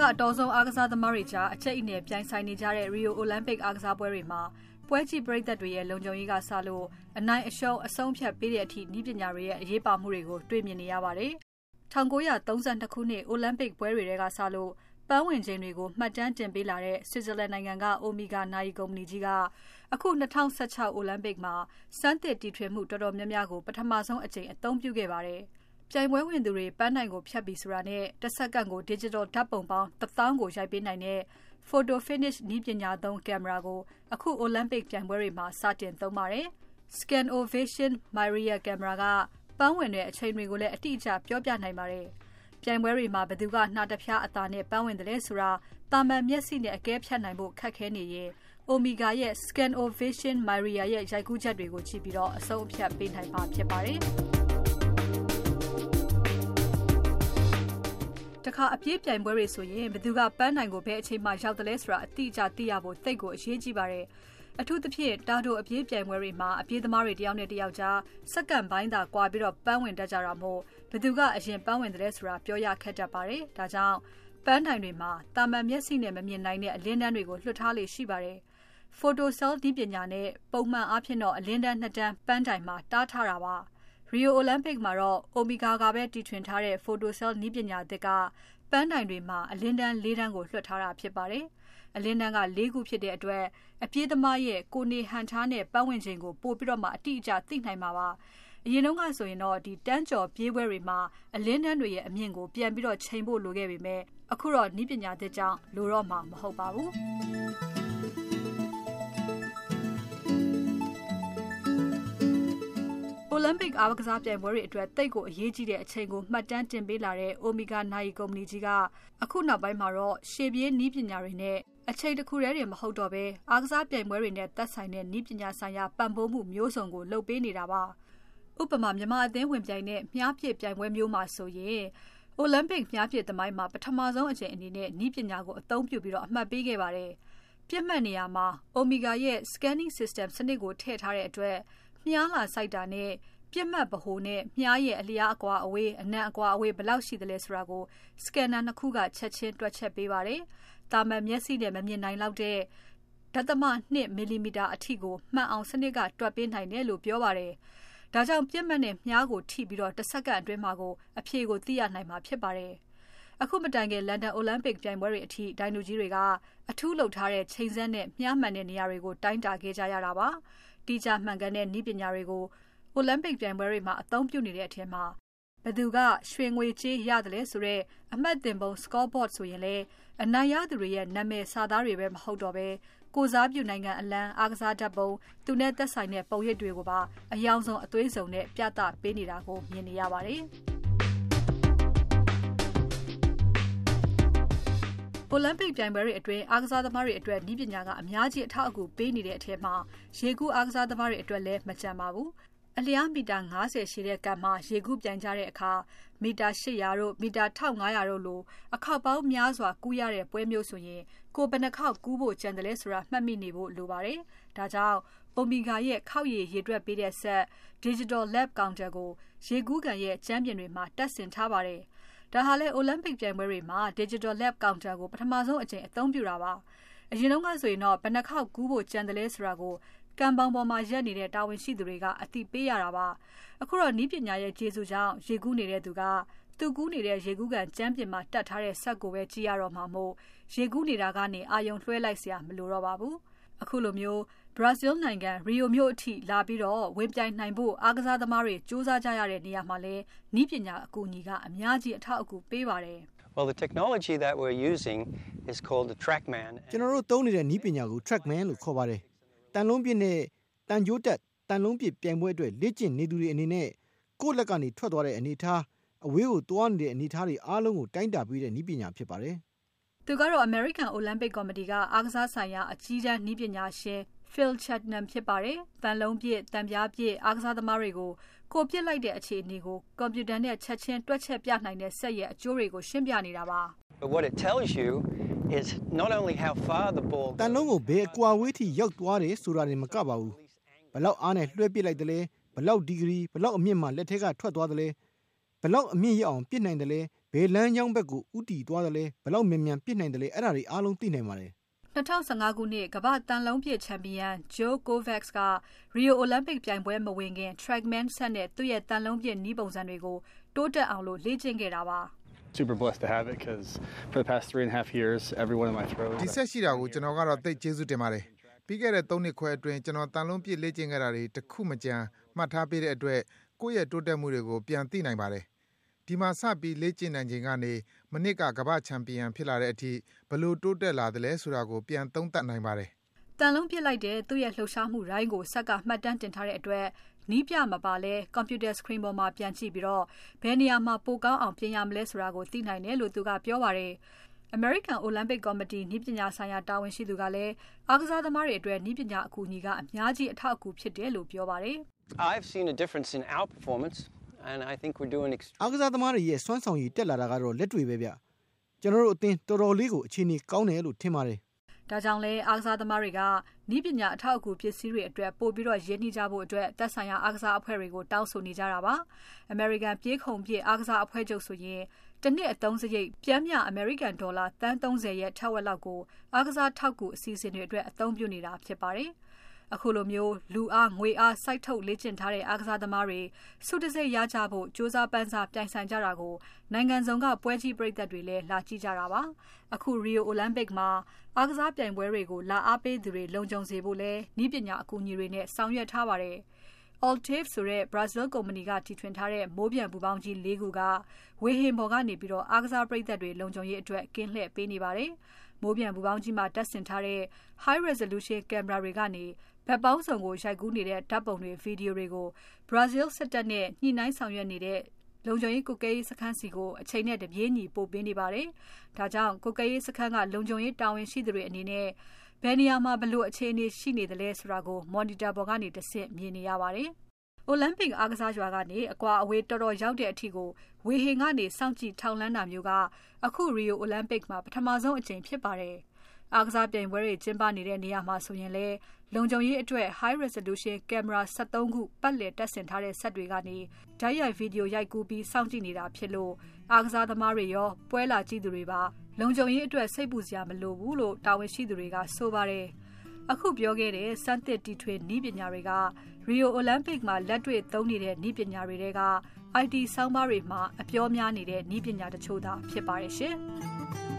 က အတော်ဆုံးအားကစားသမားတွေကြား အကျိတ်အနယ်ပြိုင်ဆိုင်နေကြတဲ့ Rio Olympic အားကစားပွဲတွေမှာ ပွဲကြည့်ပရိသတ်တွေရဲ့ လုံခြုံရေးကစလို့ အနိုင်အရှုံး အဆုံးဖြတ်ပေးတဲ့အထိ နည်းပညာတွေရဲ့ အရေးပါမှုတွေကို တွေ့မြင်နေရပါတယ်။1932ခုနှစ် Olympic ပွဲတွေကစလို့ ပန်းဝင်ချိန်တွေကို မှတ်တမ်းတင်ပေးလာတဲ့ Switzerland နိုင်ငံက Omega နာရီကုမ္ပဏီကြီးက အခု2016 Olympic မှာ စမ်းသစ်တီထွင်မှုတော်တော်များများကို ပထမဆုံးအကြိမ် အသုံးပြုခဲ့ပါတယ်။ ပြိုင်ပွဲဝင်သူတွေပန်းတိုင်ကိုဖြတ်ပြီးဆိုတာနဲ့တစ်စက္ကန့်ကို digital ဓာတ်ပုံပေါင်း1000ကို ရိုက်ပေးနိုင်တဲ့ photo finish နည်းပညာသုံးကင်မရာကို အခု Olympic ပြိုင်ပွဲတွေမှာ စတင်သုံးပါတယ်။ Scanovation Mirai ကင်မရာက ပန်းဝင်တဲ့အချိန်တွေကိုလည်း အတိအကျပြောပြနိုင်ပါတယ်။ပြိုင်ပွဲတွေမှာ ဘယ်သူက နှာတဖျားအသာနဲ့ ပန်းဝင်တယ်လဲဆိုတာတာမန်မျက်စိနဲ့ အကဲဖြတ်နိုင်ဖို့ ခက်ခဲနေရင် Omega ရဲ့ Scanovation Mirai ရဲ့ ရိုက်ကူးချက်တွေကိုကြည့်ပြီး အဆုံးအဖြတ်ပေးနိုင်မှာဖြစ်ပါတယ်။ တခါအပြေးပြိုင်ပွဲတွေဆိုရင်ဘယ်သူကပန်းနိုင်ကိုဘယ်အချိန်မှရောက်တယ်လဲဆိုတာအတိအကျသိရဖို့သိတ်ကိုအရေးကြီးပါတယ်။အထူးသဖြင့်တာတိုအပြေးပြိုင်ပွဲတွေမှာအပြေးသမားတွေတယောက်နဲ့တယောက်ကြားစက္ကန့်ပိုင်းသာကွာပြီးတော့ပန်းဝင်တတ်ကြတာမို့ဘယ်သူကအရင်ပန်းဝင်တယ်ဆိုတာပြောရခက်တတ်ပါတယ်။ဒါကြောင့်ပန်းတိုင်တွေမှာတာမန်မျက်စိနဲ့မမြင်နိုင်တဲ့အလင်းတန်းတွေကိုလွှတ်ထားလေရှိပါတယ်။ photo cell ဒီပညာနဲ့ပုံမှန်အားဖြင့်တော့အလင်းတန်းနှစ်တန်းပန်းတိုင်မှာတားထားတာပါ။ Rio Olympic မှာတော့ Omega ကပဲတီထွင်ထားတဲ့ photo cell နည်းပညာသစ်က ပန်းတိုင်တွေမှာ အလင်းတန်း ၄ တန်းကိုလွှတ်ထားတာဖြစ်ပါတယ်။အလင်းတန်းက ၄ ခုဖြစ်တဲ့အတွက် အပြေးသမားရဲ့ ကိုနေဟန်ထားတဲ့ ပတ်ဝန်းကျင်ကို ပို့ပြီးတော့မှ အတိအကျသိနိုင်မှာပါ။အရင်တုန်းကဆိုရင်တော့ဒီတန်းကျော်ပြေးပွဲတွေမှာ အလင်းတန်းတွေရဲ့အမြင့်ကို ပြန်ပြီးတော့ချိန်ဖို့လိုခဲ့ပေမဲ့ အခုတော့ဤပညာသစ်ကြောင့် လိုတော့မှာ မဟုတ်ပါဘူး။ Olympic အားကစားပြိုင်ပွဲတွေအတွက်သိပ်ကိုအရေးကြီးတဲ့အချိန်ကိုမှတ်တမ်းတင်ပေးလာတဲ့ Omega နာရီကုမ္ပဏီကြီးကအခုနောက်ပိုင်းမှာတော့ရှေ့ပြေးနည်းပညာတွေနဲ့အချိန်တစ်ခုတည်းတင်မဟုတ်တော့ဘဲအားကစားပြိုင်ပွဲတွေနဲ့သက်ဆိုင်တဲ့နည်းပညာဆိုင်ရာပံ့ပိုးမှုမျိုးစုံကိုလုပ်ပေးနေတာပါ။ဥပမာမြန်မာအသင်းဝင်ပြိုင်တဲ့မြားပြစ်ပြိုင်ပွဲမျိုးမှာဆိုရင် Olympic မြားပြစ်သမိုင်းမှာပထမဆုံးအကြိမ်အနေနဲ့နည်းပညာကိုအသုံးပြုပြီးတော့အမှတ်ပေးခဲ့ပါတယ်။ပြစ်မှတ်နေရာမှာ Omega ရဲ့ scanning system စနစ်ကိုထည့်ထားတဲ့အတွက်မြားလာစိုက်တာနဲ့ ပြစ်မှတ်ဗဟိုနဲ့မြားရဲ့အလျားအကွာအဝေးအနံ့အကွာအဝေးဘယ်လောက်ရှိသလဲဆိုတာကို scanner နှစ်ခုကချက်ချင်းတွက်ချက်ပေးပါတယ်။တာမန်မျက်စိနဲ့မမြင်နိုင်လောက်တဲ့ဒသမ2မီလီမီတာအထိကိုမှန်အောင်စနစ်ကတွက်ပေးနိုင်တယ်လို့ပြောပါတယ်။ဒါကြောင့်ပြစ်မှတ်နဲ့မြားကိုထိပြီးတော့တစ်စက္ကန့်အတွင်းမှာကိုအဖြေကိုသိရနိုင်မှာဖြစ်ပါတယ်။အခုမတိုင်ခင်လန်ဒန်အိုလံပစ်ပြိုင်ပွဲတွေအထိဒိုင်လူကြီးတွေကအထူးလုပ်ထားတဲ့ချိန်စက်နဲ့မြားမှန်တဲ့နေရာတွေကိုတိုင်းတာခဲ့ကြရတာပါ။တိကျမှန်ကန်တဲ့နည်းပညာတွေကို Olympic ပြိုင်ပွဲတွေမှာအသုံးပြုနေတဲ့အထက်မှာဘသူကရွှေငွေကြေးရတယ်လဲဆိုတော့အမှတ်တင်ပုံ scoreboard ဆိုရင်လေအနိုင်ရသူတွေရဲ့နာမည်စာသားတွေပဲမဟုတ်တော့ပဲကိုစားပြုနိုင်ငံအလံအားကစားဓာတ်ပုံသူနဲ့သက်ဆိုင်တဲ့ပုံရိပ်တွေကိုပါအယောင်ဆုံးအသွေးစုံနဲ့ပြသပေးနေတာကိုမြင်နေရပါတယ်။ Olympic ပြိုင်ပွဲတွေအတွင်းအားကစားသမားတွေအတွက်ဤပညာကအများကြီးအထောက်အကူပေးနေတဲ့အထက်မှာရေကူးအားကစားသမားတွေအတွက်လည်းမကြံပါဘူး။ အလျားမီတာ90ရှည်တဲ့ကန်မှာ ရေကူးပြိုင်ကြတဲ့အခါ မီတာ800တို့ မီတာ1500တို့လို အခောက်ပေါင်းများစွာ ကူးရတဲ့ပွဲမျိုးဆိုရင် ကိုဘယ်နှခေါက်ကူးဖို့ကြံတယ်လဲဆိုတာ မှတ်မိနေဖို့လိုပါတယ်။ဒါကြောင့် Omega ရဲ့ ခောက်ရည်ရေတွက်ပေးတဲ့ဆက် Digital Lab Counter ကို ရေကူးကန်ရဲ့ကျမ်းပြင်တွေမှာတက်ဆင်ထားပါတယ်။ဒါဟာလေ Olympic ပြိုင်ပွဲတွေမှာ Digital Lab Counter ကို ပထမဆုံးအကြိမ် အသုံးပြုတာပါ။အရင်တုန်းကဆိုရင်တော့ ဘယ်နှခေါက်ကူးဖို့ကြံတယ်လဲဆိုတာကို ကံပေါင်ပေါ်မှာရပ်နေတဲ့တာဝန်ရှိသူတွေက အသိပေးရတာပါ။အခုတော့ နည်းပညာရဲ့ကျေးဇူးကြောင့် ရေကူးနေတဲ့သူက သူကူးနေတဲ့ ရေကူးကန်ကြမ်းပြင်မှာတပ်ထားတဲ့ စက်ကိုပဲ ကြည့်ရတော့မှာမို့ ရေကူးနေတာကနေ အာရုံလွှဲလိုက်စရာ မလိုတော့ပါဘူး။အခုလို Brazil နိုင်ငံ Rio မြို့အထိလာပြီး ဝင်ပြိုင်နိုင်ဖို့ အားကစားသမားတွေ ကြိုးစားကြရတဲ့နေရာမှာလည်း နည်းပညာအကူအညီက အများကြီး အထောက်အကူပေးပါတယ်။"ကျွန်တော်တို့သုံးနေတဲ့ နည်းပညာကို TrackMan လို့ခေါ်ပါတယ် တန်လုံးပြည့်နဲ့တန်ကြိုးတက်တန်လုံးပြည့်ပြိုင်ပွဲအတွက် လေ့ကျင့်နေသူတွေအနေနဲ့ ကိုယ့်လက်ကနေ ထွက်သွားတဲ့အနေအထား အဝေးကိုသွားနေတဲ့ အနေအထားတွေအားလုံးကို တိုင်းတာပေးတဲ့ နည်းပညာဖြစ်ပါတယ်။သူကတော့ American Olympic Committee ကအားကစားဆိုင်ရာ အကြီးတန်းနည်းပညာရှင် Phil Chatnam ဖြစ်ပါတယ်။တန်လုံးပြည့်တန်ပြားပြည့်အားကစားသမားတွေကို ကိုပြစ်လိုက်တဲ့အခြေအနေကို ကွန်ပျူတာနဲ့ ချက်ချင်းတွက်ချက်ပြနိုင်တဲ့စက်ရဲ့ အကျိုးတွေကို ရှင်းပြနေတာပါ။ But what it tells you is not only how far the ball တန်လုံးကိုဘယ်အကွာဝေးထိရောက်သွားတယ်ဆိုတာတွေမကပါဘူးဘလောက်အားနဲ့လွှဲပစ်လိုက်တယ်လဲဘလောက်ဒီဂရီဘလောက်အမြင့်မှလက်ထက်ကထွက်သွားတယ်လဲဘလောက်အမြင့်ရအောင်ပြစ်နိုင်တယ်လဲဘဘယ်လမ်းကြောင်းဘက်ကိုဥတီသွားတယ်လဲဘယ်လောက်မြန်မြန်ပြစ်နိုင်တယ်လဲအဲ့ဒါတွေအားလုံးသိနိုင်ပါတယ်2015ခုနှစ်ကမ္ဘာတန်လုံးပြည့်ချန်ပီယံ Joe Kovacs က Rio Olympic ပြိုင်ပွဲမဝင်ခင် Trackman ဆက်နဲ့သူ့ရဲ့တန်လုံးပြည့်နီးပုံစံတွေကိုတိုးတက်အောင်လို့လေ့ကျင့်ခဲ့တာပါ super blessed to have it because for the past three and a half years, everyone in my throat. ဒီဆက်ရှိတာကိုကျွန်တော်ကတော့သိကျေးဇူးတင်ပါတယ်။ပြီးခဲ့တဲ့၃နှစ်ခွဲအတွင်းကျွန်တော်တန်လုံးပြည့်လေ့ကျင့်ခဲ့တာတွေတခုမကြမ်းမှတ်ထားပေးတဲ့အတွက်ကိုယ့်ရဲ့တိုးတက်မှုတွေကိုပြန်သိနိုင်ပါတယ်။ဒီမှာစပြီးလေ့ကျင့်နိုင်ချိန်ကနေမနစ်ကကမ္ဘာချန်ပီယံဖြစ်လာတဲ့အထိဘလို့တိုးတက်လာတယ်လဲဆိုတာကိုပြန်သုံးသပ်နိုင်ပါတယ်။တန်လုံးပြစ်လိုက်တဲ့သူ့ရဲ့လှုပ်ရှားမှုရိုင်းကိုဆက်ကမှတ်တမ်းတင်ထားတဲ့အတွက် နီးပြမပါလဲ computer screen ပေါ်မှာပြန်ကြည့်ပြီးတော့ဘယ်နေရာမှာ ပိုကောင်းအောင်ပြင်ရမလဲဆိုတာကို သိနိုင်တယ်လို့သူကပြောပါတယ်။ American Olympic Committee နည်းပညာဆိုင်ရာတာဝန်ရှိသူကလည်း အားကစားသမားတွေအတွက် နည်းပညာအကူအညီက အများကြီး အထောက်အကူဖြစ်တယ်လို့ပြောပါတယ်။ I've seen a difference in our performance and I think we're doing အားကစားသမားတွေရဲ့ စွမ်းဆောင်ရည်တက်လာတာကတော့ လက်တွေ့ပဲဗျ။ကျွန်တော်တို့အသင်းတော်တော်လေးကို အခြေအနေကောင်းတယ်လို့ ထင်ပါတယ် ဒါကြောင့်လဲအားကစားသမားတွေကဤပညာအထောက်အကူပစ္စည်းတွေအတွက်ပို့ပြီးတော့ရင်းနှီးကြဖို့အတွက်သက်ဆိုင်ရာအားကစားအဖွဲ့တွေကိုတောင်းဆိုနေကြတာပါ။ American ပြေးခုံပြည့်အားကစားအဖွဲ့ချုပ်ဆိုရင်တနှစ်အသုံးစရိတ်ပြမ်းမြ American ဒေါ်လာတန်း30ရဲ့ထက်ဝက်လောက်ကိုအားကစားထောက်ကူအစီအစဉ်တွေအတွက်အသုံးပြုနေတာဖြစ်ပါတယ်။ အခုလိုမျိုးလူအားငွေအားစိုက်ထုတ်လေ့ကျင့်ထားတဲ့အားကစားသမားတွေစုတစိတ်ရကြဖို့စူးစမ်းပန်းစားပြိုင်ဆိုင်ကြတာကိုနိုင်ငံစုံကပွဲကြီးပရိသတ်တွေလည်းလာကြည့်ကြတာပါအခု Rio Olympic မှာအားကစားပြိုင်ပွဲတွေကိုလာအားပေးသူတွေလုံခြုံစေဖို့လဲဤပညာအကူအညီတွေနဲ့ဆောင်ရွက်ထားပါတယ် Altive ဆိုတဲ့ Brazil ကုမ္ပဏီကတီထွင်ထားတဲ့မိုးပြန်ပူပေါင်းကြီး၄ခုကဝေဟင်ပေါ်ကနေပြီးတော့အားကစားပရိသတ်တွေလုံခြုံရေးအတွက်ကင်းလှည့်ပေးနေပါတယ်။မိုးပြန်ပူပေါင်းကြီးမှာတက်ဆင်ထားတဲ့ High Resolution Camera တွေကနေ ဘက်ပေါင်းစုံကိုရိုက်ကူးနေတဲ့ဓာတ်ပုံတွေဗီဒီယိုတွေကို Brazil စစ်တပ်နဲ့ညှိနှိုင်းဆောင်ရွက်နေတဲ့လုံခြုံရေးကုကဲရေးစခန်းစီကိုအချိန်နဲ့တပြေးညီပို့ပေးနေပါတယ်။ဒါကြောင့်ကုကဲရေးစခန်းကလုံခြုံရေးတာဝန်ရှိသူတွေအနေနဲ့ဘယ်နေရာမှာဘလို့အခြေအနေရှိနေသလဲဆိုတာကို monitor ပေါ်ကနေတဆင့်မြင်နေရပါတယ်။ Olympic အားကစားရွာကနေအကွာအဝေးတော်တော်ရောက်တဲ့အထိကိုဝေဟင်ကနေစောင့်ကြည့်ထောက်လန်းတာမျိုးကအခု Rio Olympic မှာပထမဆုံးအကြိမ်ဖြစ်ပါတယ်။ အားကစားပြိုင်ပွဲတွေကျင်းပနေတဲ့နေရာမှာဆိုရင်လည်းလုံခြုံရေးအတွက် High Resolution Camera 73ခုပတ်လည်တပ်ဆင်ထားတဲ့စက်တွေကနေဓာတ်ရိုက်ဗီဒီယိုရိုက်ကူးပြီးစောင့်ကြည့်နေတာဖြစ်လို့အားကစားသမားတွေရောပွဲလာကြည့်သူတွေပါလုံခြုံရေးအတွက်စိတ်ပူစရာမလိုဘူးလို့တာဝန်ရှိသူတွေကဆိုပါတယ်။အခုပြောခဲ့တဲ့စမ်းသစ်တီထွေနီးပညာတွေက Rio Olympic မှာလက်တွေ့သုံးနေတဲ့နီးပညာတွေတဲက IT ဆောင်းပါးတွေမှာအပြောများနေတဲ့နီးပညာတချို့သာဖြစ်ပါတယ်ရှင်။